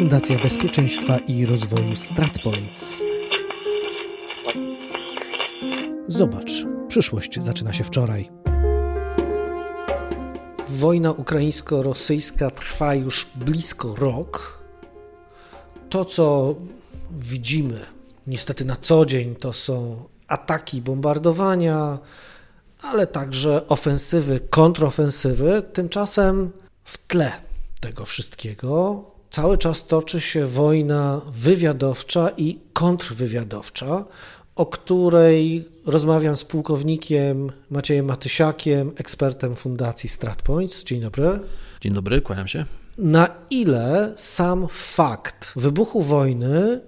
Fundacja Bezpieczeństwa i Rozwoju StratPoints. Zobacz, przyszłość zaczyna się wczoraj. Wojna ukraińsko-rosyjska trwa już blisko rok. To, co widzimy niestety na co dzień, to są ataki, bombardowania, ale także ofensywy, kontrofensywy. Tymczasem w tle tego wszystkiego cały czas toczy się wojna wywiadowcza i kontrwywiadowcza, o której rozmawiam z pułkownikiem Maciejem Matysiakiem, ekspertem Fundacji StratPoints. Dzień dobry. Dzień dobry, kłaniam się. Na ile sam fakt wybuchu wojny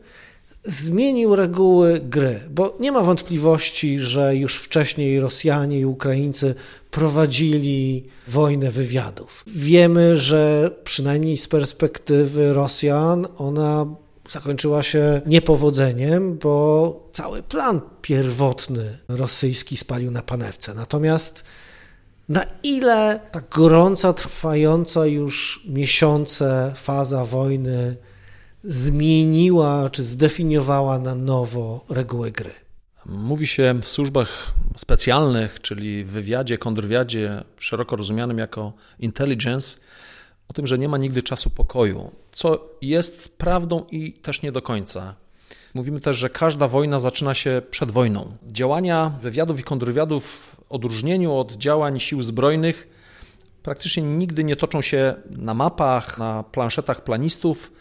zmienił reguły gry, bo nie ma wątpliwości, że już wcześniej Rosjanie i Ukraińcy prowadzili wojnę wywiadów. Wiemy, że przynajmniej z perspektywy Rosjan ona zakończyła się niepowodzeniem, bo cały plan pierwotny rosyjski spalił na panewce. Natomiast na ile ta gorąca, trwająca już miesiące faza wojny zmieniła czy zdefiniowała na nowo reguły gry? Mówi się w służbach specjalnych, czyli w wywiadzie, kontrwywiadzie, szeroko rozumianym jako intelligence, o tym, że nie ma nigdy czasu pokoju, co jest prawdą i też nie do końca. Mówimy też, że każda wojna zaczyna się przed wojną. Działania wywiadów i kontrwywiadów w odróżnieniu od działań sił zbrojnych praktycznie nigdy nie toczą się na mapach, na planszetach planistów,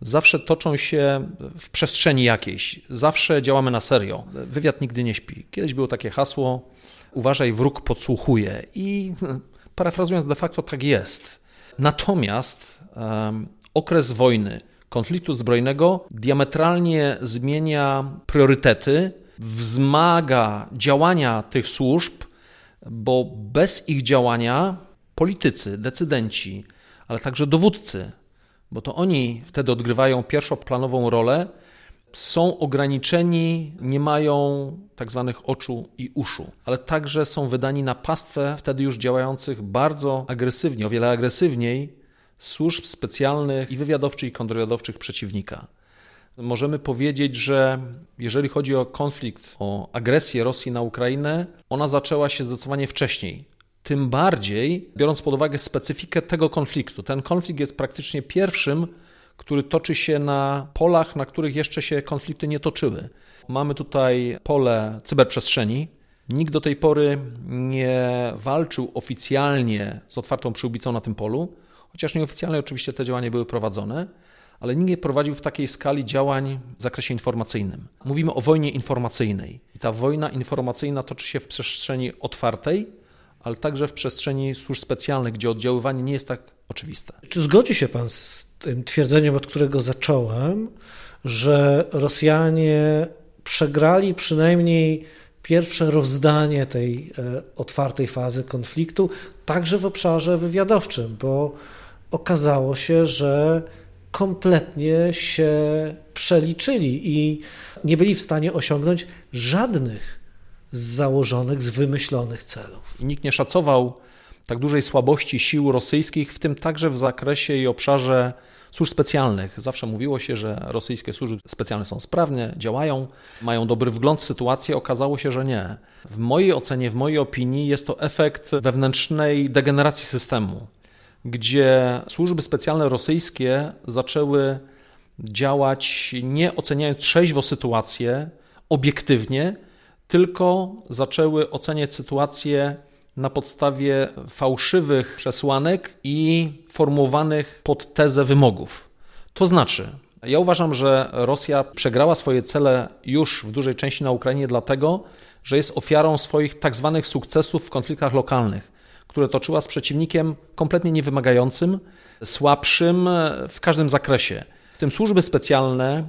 zawsze toczą się w przestrzeni jakiejś. Zawsze działamy na serio. Wywiad nigdy nie śpi. Kiedyś było takie hasło: uważaj, wróg podsłuchuje. I parafrazując, de facto tak jest. Natomiast um, okres wojny, konfliktu zbrojnego diametralnie zmienia priorytety, wzmaga działania tych służb, bo bez ich działania politycy, decydenci, ale także dowódcy bo to oni wtedy odgrywają pierwszoplanową rolę, są ograniczeni, nie mają tak zwanych oczu i uszu, ale także są wydani na pastwę wtedy już działających bardzo agresywnie, o wiele agresywniej służb specjalnych i wywiadowczych i kontrwywiadowczych przeciwnika. Możemy powiedzieć, że jeżeli chodzi o konflikt, o agresję Rosji na Ukrainę, ona zaczęła się zdecydowanie wcześniej. Tym bardziej, biorąc pod uwagę specyfikę tego konfliktu. Ten konflikt jest praktycznie pierwszym, który toczy się na polach, na których jeszcze się konflikty nie toczyły. Mamy tutaj pole cyberprzestrzeni. Nikt do tej pory nie walczył oficjalnie z otwartą przyłbicą na tym polu, chociaż nieoficjalnie oczywiście te działania były prowadzone, ale nikt nie prowadził w takiej skali działań w zakresie informacyjnym. Mówimy o wojnie informacyjnej. I ta wojna informacyjna toczy się w przestrzeni otwartej, ale także w przestrzeni służb specjalnych, gdzie oddziaływanie nie jest tak oczywiste. Czy zgodzi się Pan z tym twierdzeniem, od którego zacząłem, że Rosjanie przegrali przynajmniej pierwsze rozdanie tej e, otwartej fazy konfliktu, także w obszarze wywiadowczym, bo okazało się, że kompletnie się przeliczyli i nie byli w stanie osiągnąć żadnych z założonych, z wymyślonych celów. I nikt nie szacował tak dużej słabości sił rosyjskich, w tym także w zakresie i obszarze służb specjalnych. Zawsze mówiło się, że rosyjskie służby specjalne są sprawne, działają, mają dobry wgląd w sytuację. Okazało się, że nie. W mojej ocenie, w mojej opinii jest to efekt wewnętrznej degeneracji systemu, gdzie służby specjalne rosyjskie zaczęły działać nie oceniając trzeźwo sytuację, obiektywnie, tylko zaczęły oceniać sytuację na podstawie fałszywych przesłanek i formułowanych pod tezę wymogów. To znaczy, ja uważam, że Rosja przegrała swoje cele już w dużej części na Ukrainie, dlatego, że jest ofiarą swoich tak zwanych sukcesów w konfliktach lokalnych, które toczyła z przeciwnikiem kompletnie niewymagającym, słabszym w każdym zakresie. W tym służby specjalne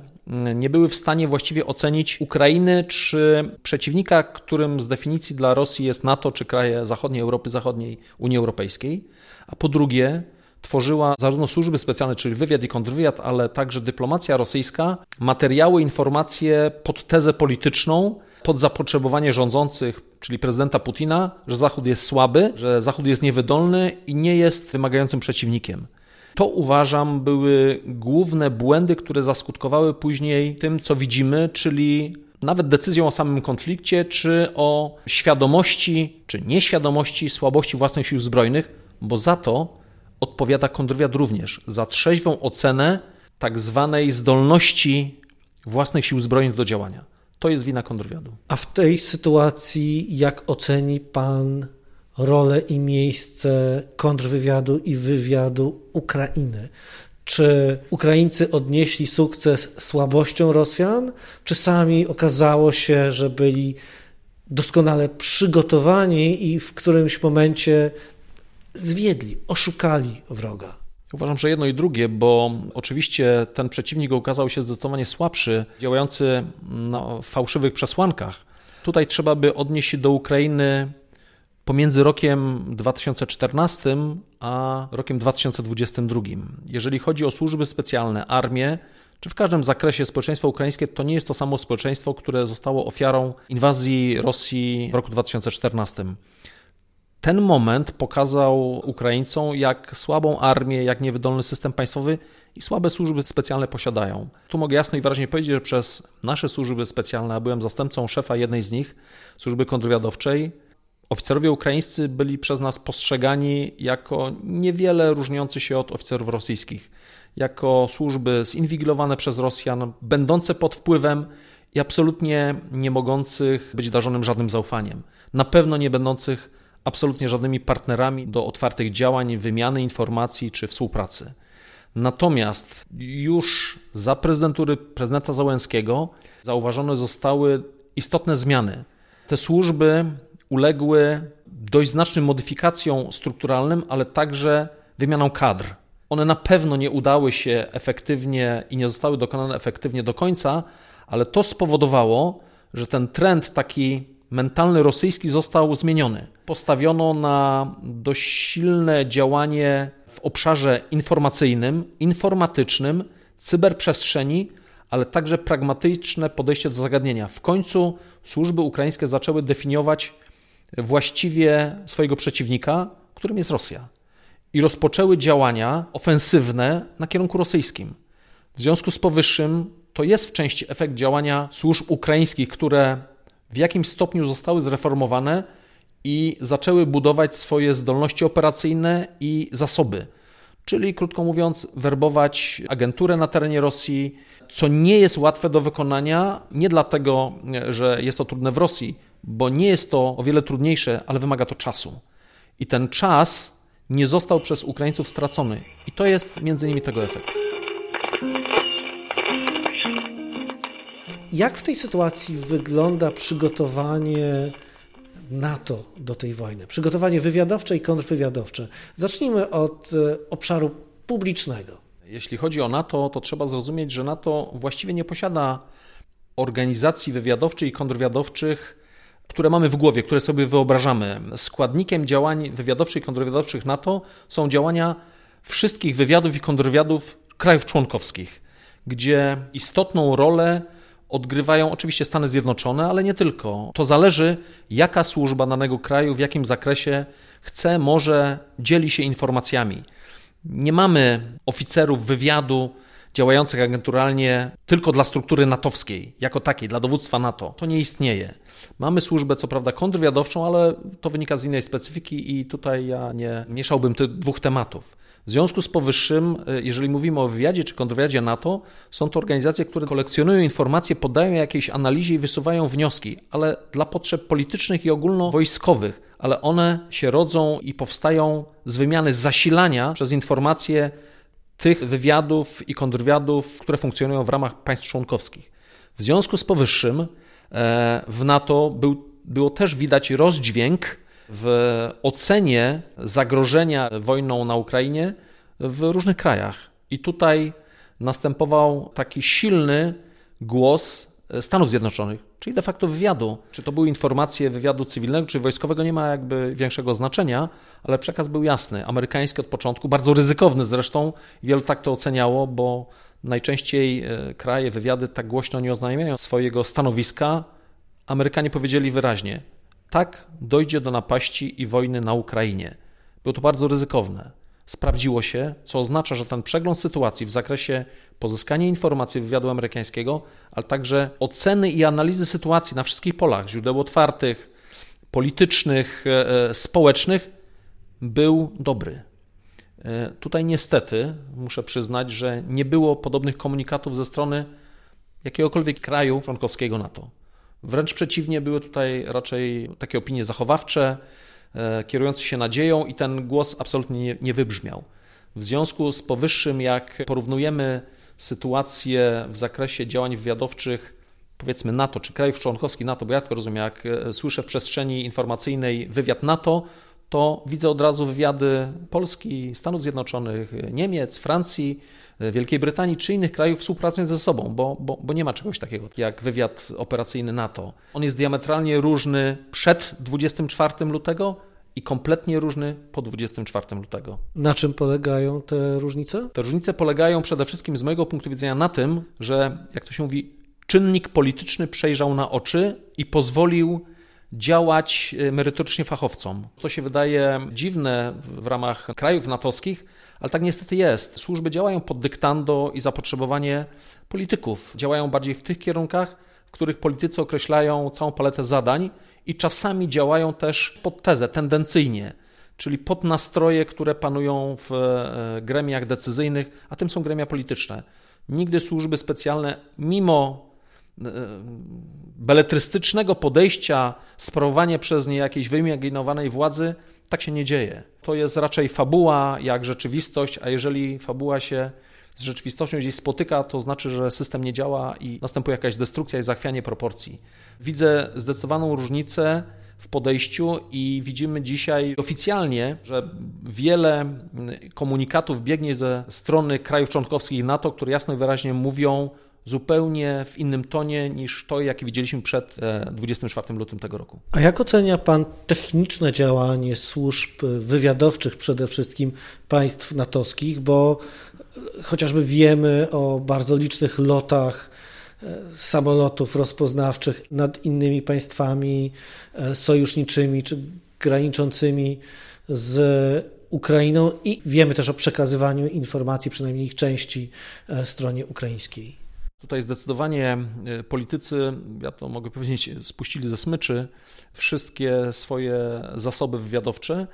nie były w stanie właściwie ocenić Ukrainy czy przeciwnika, którym z definicji dla Rosji jest NATO czy kraje zachodniej Europy Zachodniej, Unii Europejskiej, a po drugie tworzyła zarówno służby specjalne, czyli wywiad i kontrwywiad, ale także dyplomacja rosyjska, materiały, informacje pod tezę polityczną, pod zapotrzebowanie rządzących, czyli prezydenta Putina, że Zachód jest słaby, że Zachód jest niewydolny i nie jest wymagającym przeciwnikiem. To uważam były główne błędy, które zaskutkowały później tym, co widzimy, czyli nawet decyzją o samym konflikcie, czy o świadomości, czy nieświadomości słabości własnych sił zbrojnych, bo za to odpowiada kontrwywiad również, za trzeźwą ocenę tak zwanej zdolności własnych sił zbrojnych do działania. To jest wina kontrwywiadu. A w tej sytuacji jak oceni pan rolę i miejsce kontrwywiadu i wywiadu Ukrainy? Czy Ukraińcy odnieśli sukces słabością Rosjan, czy sami okazało się, że byli doskonale przygotowani i w którymś momencie zwiedli, oszukali wroga? Uważam, że jedno i drugie, bo oczywiście ten przeciwnik okazał się zdecydowanie słabszy, działający na fałszywych przesłankach. Tutaj trzeba by odnieść się do Ukrainy pomiędzy rokiem 2014 a rokiem 2022. Jeżeli chodzi o służby specjalne, armię, czy w każdym zakresie społeczeństwo ukraińskie, to nie jest to samo społeczeństwo, które zostało ofiarą inwazji Rosji w roku 2014. Ten moment pokazał Ukraińcom, jak słabą armię, jak niewydolny system państwowy i słabe służby specjalne posiadają. Tu mogę jasno i wyraźnie powiedzieć, że przez nasze służby specjalne, a byłem zastępcą szefa jednej z nich, służby kontrwywiadowczej, Oficerowie ukraińscy byli przez nas postrzegani jako niewiele różniący się od oficerów rosyjskich, jako służby zinwigilowane przez Rosjan, będące pod wpływem i absolutnie nie mogących być darzonym żadnym zaufaniem. Na pewno nie będących absolutnie żadnymi partnerami do otwartych działań, wymiany informacji czy współpracy. Natomiast już za prezydentury prezydenta Załęskiego zauważone zostały istotne zmiany. Te służby uległy dość znacznym modyfikacjom strukturalnym, ale także wymianą kadr. One na pewno nie udały się efektywnie i nie zostały dokonane efektywnie do końca, ale to spowodowało, że ten trend taki mentalny rosyjski został zmieniony. Postawiono na dość silne działanie w obszarze informacyjnym, informatycznym, cyberprzestrzeni, ale także pragmatyczne podejście do zagadnienia. W końcu służby ukraińskie zaczęły definiować właściwie swojego przeciwnika, którym jest Rosja. I rozpoczęły działania ofensywne na kierunku rosyjskim. W związku z powyższym to jest w części efekt działania służb ukraińskich, które w jakimś stopniu zostały zreformowane i zaczęły budować swoje zdolności operacyjne i zasoby. Czyli, krótko mówiąc, werbować agenturę na terenie Rosji, co nie jest łatwe do wykonania, nie dlatego, że jest to trudne w Rosji, bo nie jest to o wiele trudniejsze, ale wymaga to czasu. I ten czas nie został przez Ukraińców stracony. I to jest między innymi tego efekt. Jak w tej sytuacji wygląda przygotowanie NATO do tej wojny? Przygotowanie wywiadowcze i kontrwywiadowcze. Zacznijmy od e, obszaru publicznego. Jeśli chodzi o NATO, to trzeba zrozumieć, że NATO właściwie nie posiada organizacji wywiadowczych i kontrwywiadowczych które mamy w głowie, które sobie wyobrażamy. Składnikiem działań wywiadowczych i kontrwywiadowczych NATO są działania wszystkich wywiadów i kontrwywiadów krajów członkowskich, gdzie istotną rolę odgrywają oczywiście Stany Zjednoczone, ale nie tylko. To zależy, jaka służba danego kraju, w jakim zakresie chce, może, dzieli się informacjami. Nie mamy oficerów wywiadu działających agenturalnie tylko dla struktury natowskiej, jako takiej, dla dowództwa NATO. To nie istnieje. Mamy służbę, co prawda, kontrwywiadowczą, ale to wynika z innej specyfiki i tutaj ja nie mieszałbym tych dwóch tematów. W związku z powyższym, y, jeżeli mówimy o wywiadzie czy kontrwywiadzie NATO, są to organizacje, które kolekcjonują informacje, podają jakiejś analizie i wysuwają wnioski, ale dla potrzeb politycznych i ogólnowojskowych, ale one się rodzą i powstają z wymiany zasilania przez informacje tych wywiadów i kontrwywiadów, które funkcjonują w ramach państw członkowskich. W związku z powyższym e, w NATO był, było też widać rozdźwięk w ocenie zagrożenia wojną na Ukrainie w różnych krajach. I tutaj następował taki silny głos Stanów Zjednoczonych, czyli de facto wywiadu. Czy to były informacje wywiadu cywilnego czy wojskowego, nie ma jakby większego znaczenia, ale przekaz był jasny. Amerykański od początku, bardzo ryzykowny zresztą, wielu tak to oceniało, bo najczęściej e, kraje, wywiady tak głośno nie oznajmiają swojego stanowiska. Amerykanie powiedzieli wyraźnie: tak, dojdzie do napaści i wojny na Ukrainie. Było to bardzo ryzykowne. Sprawdziło się, co oznacza, że ten przegląd sytuacji w zakresie pozyskania informacji wywiadu amerykańskiego, ale także oceny i analizy sytuacji na wszystkich polach źródeł otwartych, politycznych, e, e, społecznych był dobry. E, tutaj niestety muszę przyznać, że nie było podobnych komunikatów ze strony jakiegokolwiek kraju członkowskiego NATO. Wręcz przeciwnie, były tutaj raczej takie opinie zachowawcze, kierujące się nadzieją, i ten głos absolutnie nie, wybrzmiał. W związku z powyższym, jak porównujemy sytuację w zakresie działań wywiadowczych, powiedzmy NATO czy krajów członkowskich NATO, bo ja tylko rozumiem, jak e, słyszę w przestrzeni informacyjnej wywiad NATO, to widzę od razu wywiady Polski, Stanów Zjednoczonych, Niemiec, Francji, e, Wielkiej Brytanii czy innych krajów współpracując ze sobą, bo, bo, bo nie ma czegoś takiego jak wywiad operacyjny NATO. On jest diametralnie różny przed 24 lutego i kompletnie różny po 24 lutego. Na czym polegają te różnice? Te różnice polegają przede wszystkim z mojego punktu widzenia na tym, że jak to się mówi, czynnik polityczny przejrzał na oczy i pozwolił działać e, merytorycznie fachowcom. To się wydaje dziwne w ramach krajów natowskich, ale tak niestety jest. Służby działają pod dyktando i zapotrzebowanie polityków. Działają bardziej w tych kierunkach, w których politycy określają całą paletę zadań i czasami działają też pod tezę, tendencyjnie, czyli pod nastroje, które panują w e, gremiach decyzyjnych, a tym są gremia polityczne. Nigdy służby specjalne, mimo beletrystycznego podejścia, sprawowania przez nie jakiejś wyimaginowanej władzy, tak się nie dzieje. To jest raczej fabuła jak rzeczywistość, a jeżeli fabuła się z rzeczywistością gdzieś spotyka, to znaczy, że system nie działa i następuje jakaś destrukcja i zachwianie proporcji. Widzę zdecydowaną różnicę w podejściu i widzimy dzisiaj oficjalnie, że wiele komunikatów biegnie ze strony krajów członkowskich NATO, które jasno i wyraźnie mówią, zupełnie w innym tonie niż to, jakie widzieliśmy przed 24 e, lutym tego roku. A jak ocenia Pan techniczne działanie służb wywiadowczych przede wszystkim państw natowskich, bo chociażby wiemy o bardzo licznych lotach e, samolotów rozpoznawczych nad innymi państwami e, sojuszniczymi czy graniczącymi z Ukrainą i wiemy też o przekazywaniu informacji, przynajmniej ich części, stronie ukraińskiej. Tutaj zdecydowanie e, politycy, ja to mogę powiedzieć, spuścili ze smyczy wszystkie swoje zasoby wywiadowcze.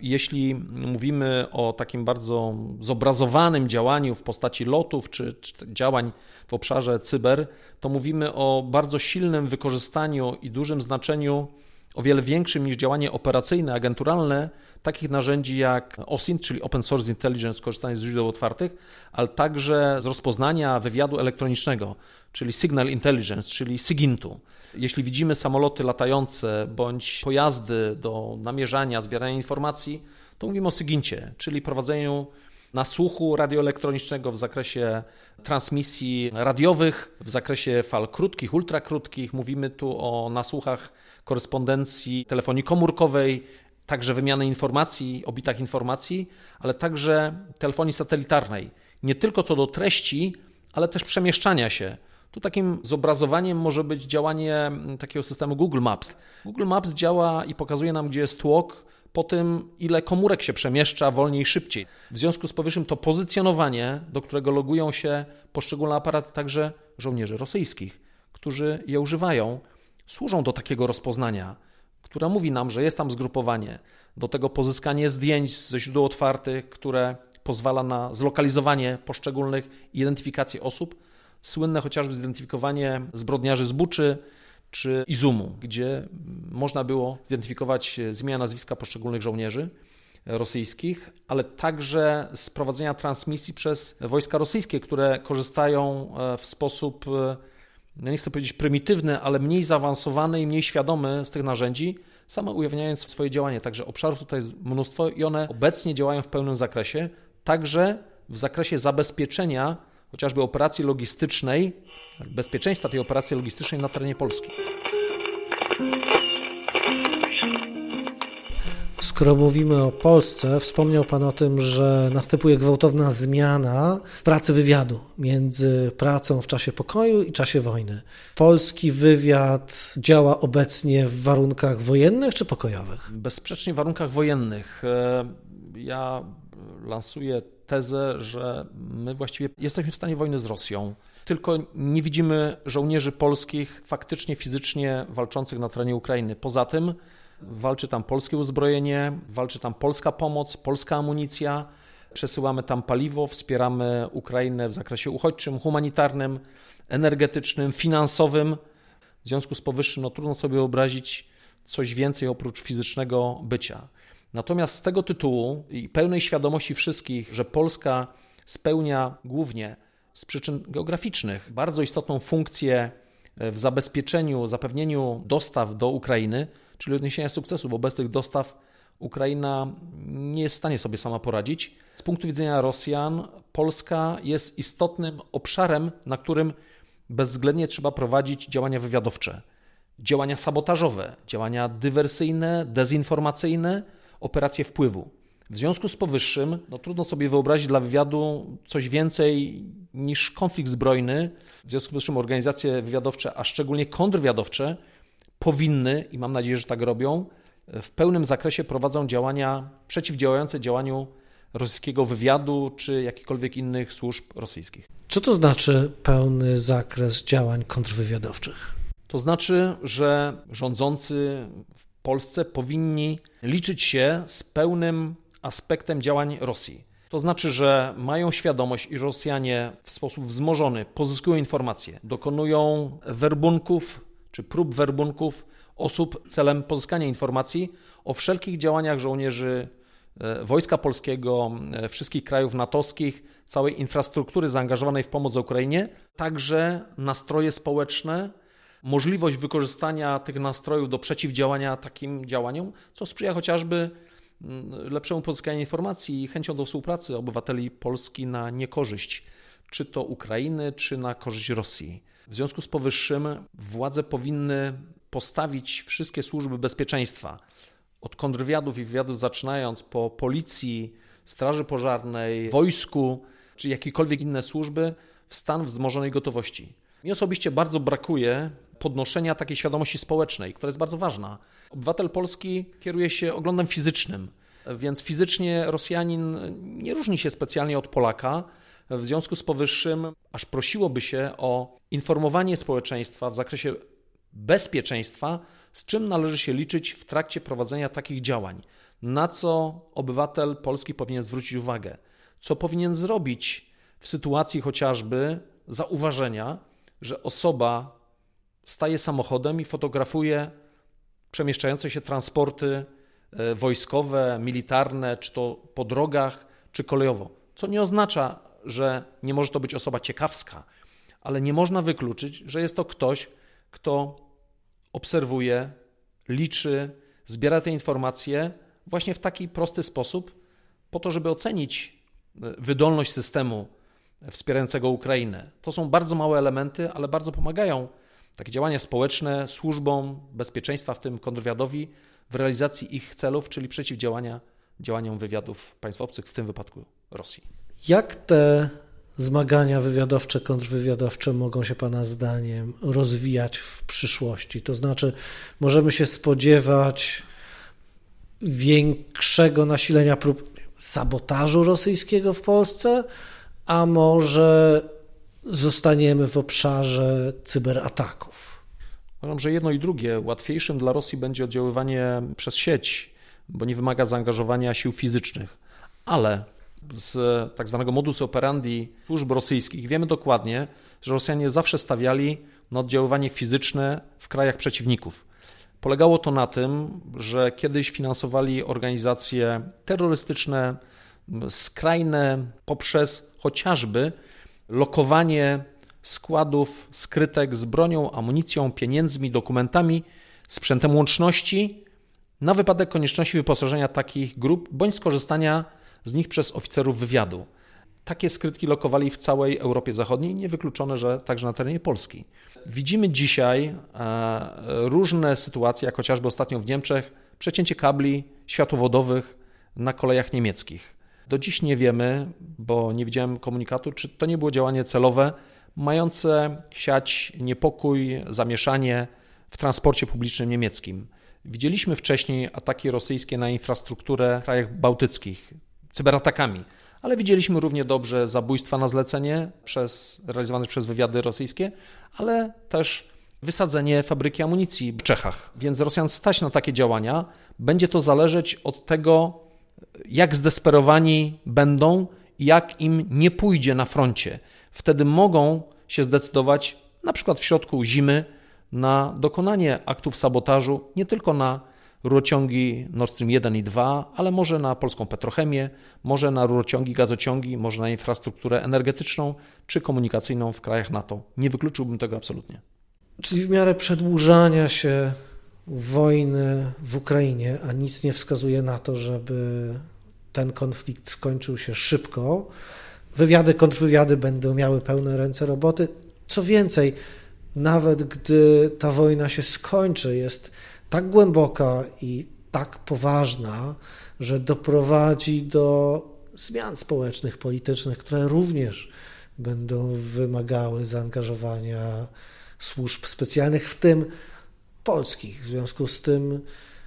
Jeśli mówimy o takim bardzo zobrazowanym działaniu w postaci lotów czy, czy działań w obszarze cyber, to mówimy o bardzo silnym wykorzystaniu i dużym znaczeniu o wiele większym niż działanie operacyjne, agenturalne, takich narzędzi jak OSINT, czyli Open Source Intelligence, korzystanie z źródeł otwartych, ale także z rozpoznania wywiadu elektronicznego, czyli Signal Intelligence, czyli SIGINT-u. Jeśli widzimy samoloty latające bądź pojazdy do namierzania, zbierania informacji, to mówimy o SIGINTie, czyli prowadzeniu nasłuchu radioelektronicznego w zakresie transmisji radiowych, w zakresie fal krótkich, ultrakrótkich. Mówimy tu o nasłuchach korespondencji telefonii komórkowej, także wymiany informacji, o bitach informacji, ale także telefonii satelitarnej. Nie tylko co do treści, ale też przemieszczania się. Tu takim zobrazowaniem może być działanie takiego systemu Google Maps. Google Maps działa i pokazuje nam, gdzie jest tłok, po tym, ile komórek się przemieszcza wolniej, szybciej. W związku z powyższym to pozycjonowanie, do którego logują się poszczególne aparaty, także żołnierzy rosyjskich, którzy je używają, służą do takiego rozpoznania, która mówi nam, że jest tam zgrupowanie, do tego pozyskanie zdjęć ze źródeł otwartych, które pozwala na zlokalizowanie poszczególnych, identyfikację osób, słynne chociażby zidentyfikowanie zbrodniarzy z Buczy czy Izumu, gdzie można było zidentyfikować zmianę nazwiska poszczególnych żołnierzy rosyjskich, ale także z prowadzenia transmisji przez wojska rosyjskie, które korzystają e, w sposób e, nie chcę powiedzieć prymitywny, ale mniej zaawansowany i mniej świadomy z tych narzędzi, same ujawniając swoje działanie. Także obszarów tutaj jest mnóstwo i one obecnie działają w pełnym zakresie, także w zakresie zabezpieczenia chociażby operacji logistycznej, bezpieczeństwa tej operacji logistycznej na terenie Polski. Skoro mówimy o Polsce, wspomniał Pan o tym, że następuje gwałtowna zmiana w pracy wywiadu między pracą w czasie pokoju i czasie wojny. Polski wywiad działa obecnie w warunkach wojennych czy pokojowych? Bezsprzecznie w warunkach wojennych. E, ja lansuje tezę, że my właściwie jesteśmy w stanie wojny z Rosją, tylko nie widzimy żołnierzy polskich faktycznie, fizycznie walczących na terenie Ukrainy. Poza tym walczy tam polskie uzbrojenie, walczy tam polska pomoc, polska amunicja. Przesyłamy tam paliwo, wspieramy Ukrainę w zakresie uchodźczym, humanitarnym, energetycznym, finansowym. W związku z powyższym no, trudno sobie wyobrazić coś więcej oprócz fizycznego bycia. Natomiast z tego tytułu i pełnej świadomości wszystkich, że Polska spełnia głównie z przyczyn geograficznych bardzo istotną funkcję w zabezpieczeniu, zapewnieniu dostaw do Ukrainy, czyli odniesienia sukcesu, bo bez tych dostaw Ukraina nie jest w stanie sobie sama poradzić. Z punktu widzenia Rosjan, Polska jest istotnym obszarem, na którym bezwzględnie trzeba prowadzić działania wywiadowcze, działania sabotażowe, działania dywersyjne, dezinformacyjne, operacje wpływu. W związku z powyższym, no trudno sobie wyobrazić dla wywiadu coś więcej niż konflikt zbrojny. W związku z powyższym organizacje wywiadowcze, a szczególnie kontrwywiadowcze, powinny, i mam nadzieję, że tak robią, w pełnym zakresie prowadzą działania przeciwdziałające działaniu rosyjskiego wywiadu czy jakichkolwiek innych służb rosyjskich. Co to znaczy pełny zakres działań kontrwywiadowczych? To znaczy, że rządzący w Polsce powinni liczyć się z pełnym aspektem działań Rosji. To znaczy, że mają świadomość, iż Rosjanie w sposób wzmożony pozyskują informacje, dokonują werbunków czy prób werbunków osób celem pozyskania informacji o wszelkich działaniach żołnierzy e, Wojska Polskiego, e, wszystkich krajów natowskich, całej infrastruktury zaangażowanej w pomoc Ukrainie, także nastroje społeczne, możliwość wykorzystania tych nastrojów do przeciwdziałania takim działaniom, co sprzyja chociażby mm, lepszemu pozyskaniu informacji i chęcią do współpracy obywateli Polski na niekorzyść, czy to Ukrainy, czy na korzyść Rosji. W związku z powyższym władze powinny postawić wszystkie służby bezpieczeństwa, od kontrwywiadów i wywiadów zaczynając po policji, straży pożarnej, wojsku czy jakiekolwiek inne służby w stan wzmożonej gotowości. Mi osobiście bardzo brakuje podnoszenia takiej świadomości społecznej, która jest bardzo ważna. Obywatel polski kieruje się oglądem fizycznym, więc fizycznie Rosjanin nie różni się specjalnie od Polaka. W związku z powyższym, aż prosiłoby się o informowanie społeczeństwa w zakresie bezpieczeństwa, z czym należy się liczyć w trakcie prowadzenia takich działań, na co obywatel polski powinien zwrócić uwagę, co powinien zrobić w sytuacji chociażby zauważenia, że osoba staje samochodem i fotografuje przemieszczające się transporty e, wojskowe, militarne, czy to po drogach, czy kolejowo. Co nie oznacza, że nie może to być osoba ciekawska, ale nie można wykluczyć, że jest to ktoś, kto obserwuje, liczy, zbiera te informacje właśnie w taki prosty sposób, po to, żeby ocenić e, wydolność systemu wspierającego Ukrainę. To są bardzo małe elementy, ale bardzo pomagają takie działania społeczne służbom bezpieczeństwa, w tym kontrwywiadowi, w realizacji ich celów, czyli przeciwdziałania działaniom wywiadów państw obcych, w tym wypadku Rosji. Jak te zmagania wywiadowcze, kontrwywiadowcze mogą się Pana zdaniem rozwijać w przyszłości? To znaczy, możemy się spodziewać większego nasilenia prób sabotażu rosyjskiego w Polsce, a może zostaniemy w obszarze cyberataków? Uważam, że jedno i drugie. Łatwiejszym dla Rosji będzie oddziaływanie przez sieć, bo nie wymaga zaangażowania sił fizycznych. Ale z tak zwanego modus operandi służb rosyjskich wiemy dokładnie, że Rosjanie zawsze stawiali na oddziaływanie fizyczne w krajach przeciwników. Polegało to na tym, że kiedyś finansowali organizacje terrorystyczne, skrajne, poprzez chociażby lokowanie składów skrytek z bronią, amunicją, pieniędzmi, dokumentami, sprzętem łączności na wypadek konieczności wyposażenia takich grup bądź skorzystania z nich przez oficerów wywiadu. Takie skrytki lokowali w całej Europie Zachodniej, niewykluczone, że także na terenie Polski. Widzimy dzisiaj e, różne sytuacje, jak chociażby ostatnio w Niemczech, przecięcie kabli światłowodowych na kolejach niemieckich. Do dziś nie wiemy, bo nie widziałem komunikatu, czy to nie było działanie celowe, mające siać niepokój, zamieszanie w transporcie publicznym niemieckim. Widzieliśmy wcześniej ataki rosyjskie na infrastrukturę w krajach bałtyckich cyberatakami. Ale widzieliśmy równie dobrze zabójstwa na zlecenie przez, realizowane przez wywiady rosyjskie, ale też wysadzenie fabryki amunicji w Czechach. Więc Rosjan stać na takie działania. Będzie to zależeć od tego, jak zdesperowani będą i jak im nie pójdzie na froncie. Wtedy mogą się zdecydować, na przykład w środku zimy, na dokonanie aktów sabotażu nie tylko na rurociągi Nord Stream 1 i 2, ale może na polską petrochemię, może na rurociągi, gazociągi, może na infrastrukturę energetyczną czy komunikacyjną w krajach NATO. Nie wykluczyłbym tego absolutnie. Czyli w miarę przedłużania się wojny w Ukrainie, a nic nie wskazuje na to, żeby ten konflikt skończył się szybko. Wywiady, kontrwywiady będą miały pełne ręce roboty. Co więcej, nawet gdy ta wojna się skończy, jest tak głęboka i tak poważna, że doprowadzi do zmian społecznych, politycznych, które również będą wymagały zaangażowania służb specjalnych, w tym polskich. W związku z tym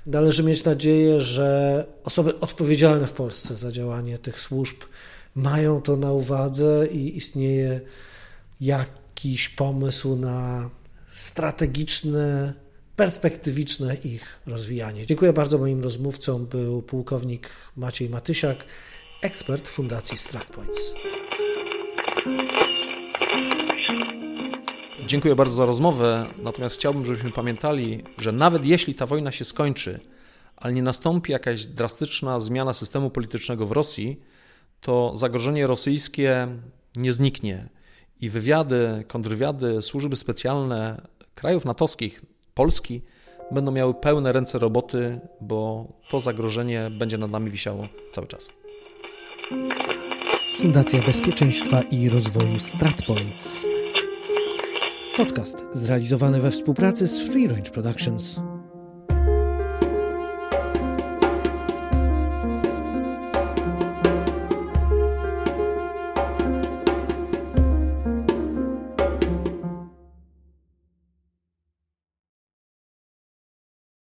należy mieć nadzieję, że osoby odpowiedzialne w Polsce za działanie tych służb mają to na uwadze i istnieje jakiś pomysł na strategiczne, perspektywiczne ich rozwijanie. Dziękuję bardzo. Moim rozmówcą był pułkownik Maciej Matysiak, ekspert Fundacji StratPoints. Dziękuję bardzo za rozmowę, natomiast chciałbym, żebyśmy pamiętali, że nawet jeśli ta wojna się skończy, ale nie nastąpi jakaś drastyczna zmiana systemu politycznego w Rosji, to zagrożenie rosyjskie nie zniknie. I wywiady, kontrwywiady, służby specjalne krajów natowskich, Polski, będą miały pełne ręce roboty, bo to zagrożenie będzie nad nami wisiało cały czas. Fundacja Bezpieczeństwa i Rozwoju StratPoints. Podcast zrealizowany we współpracy z Free Range Productions.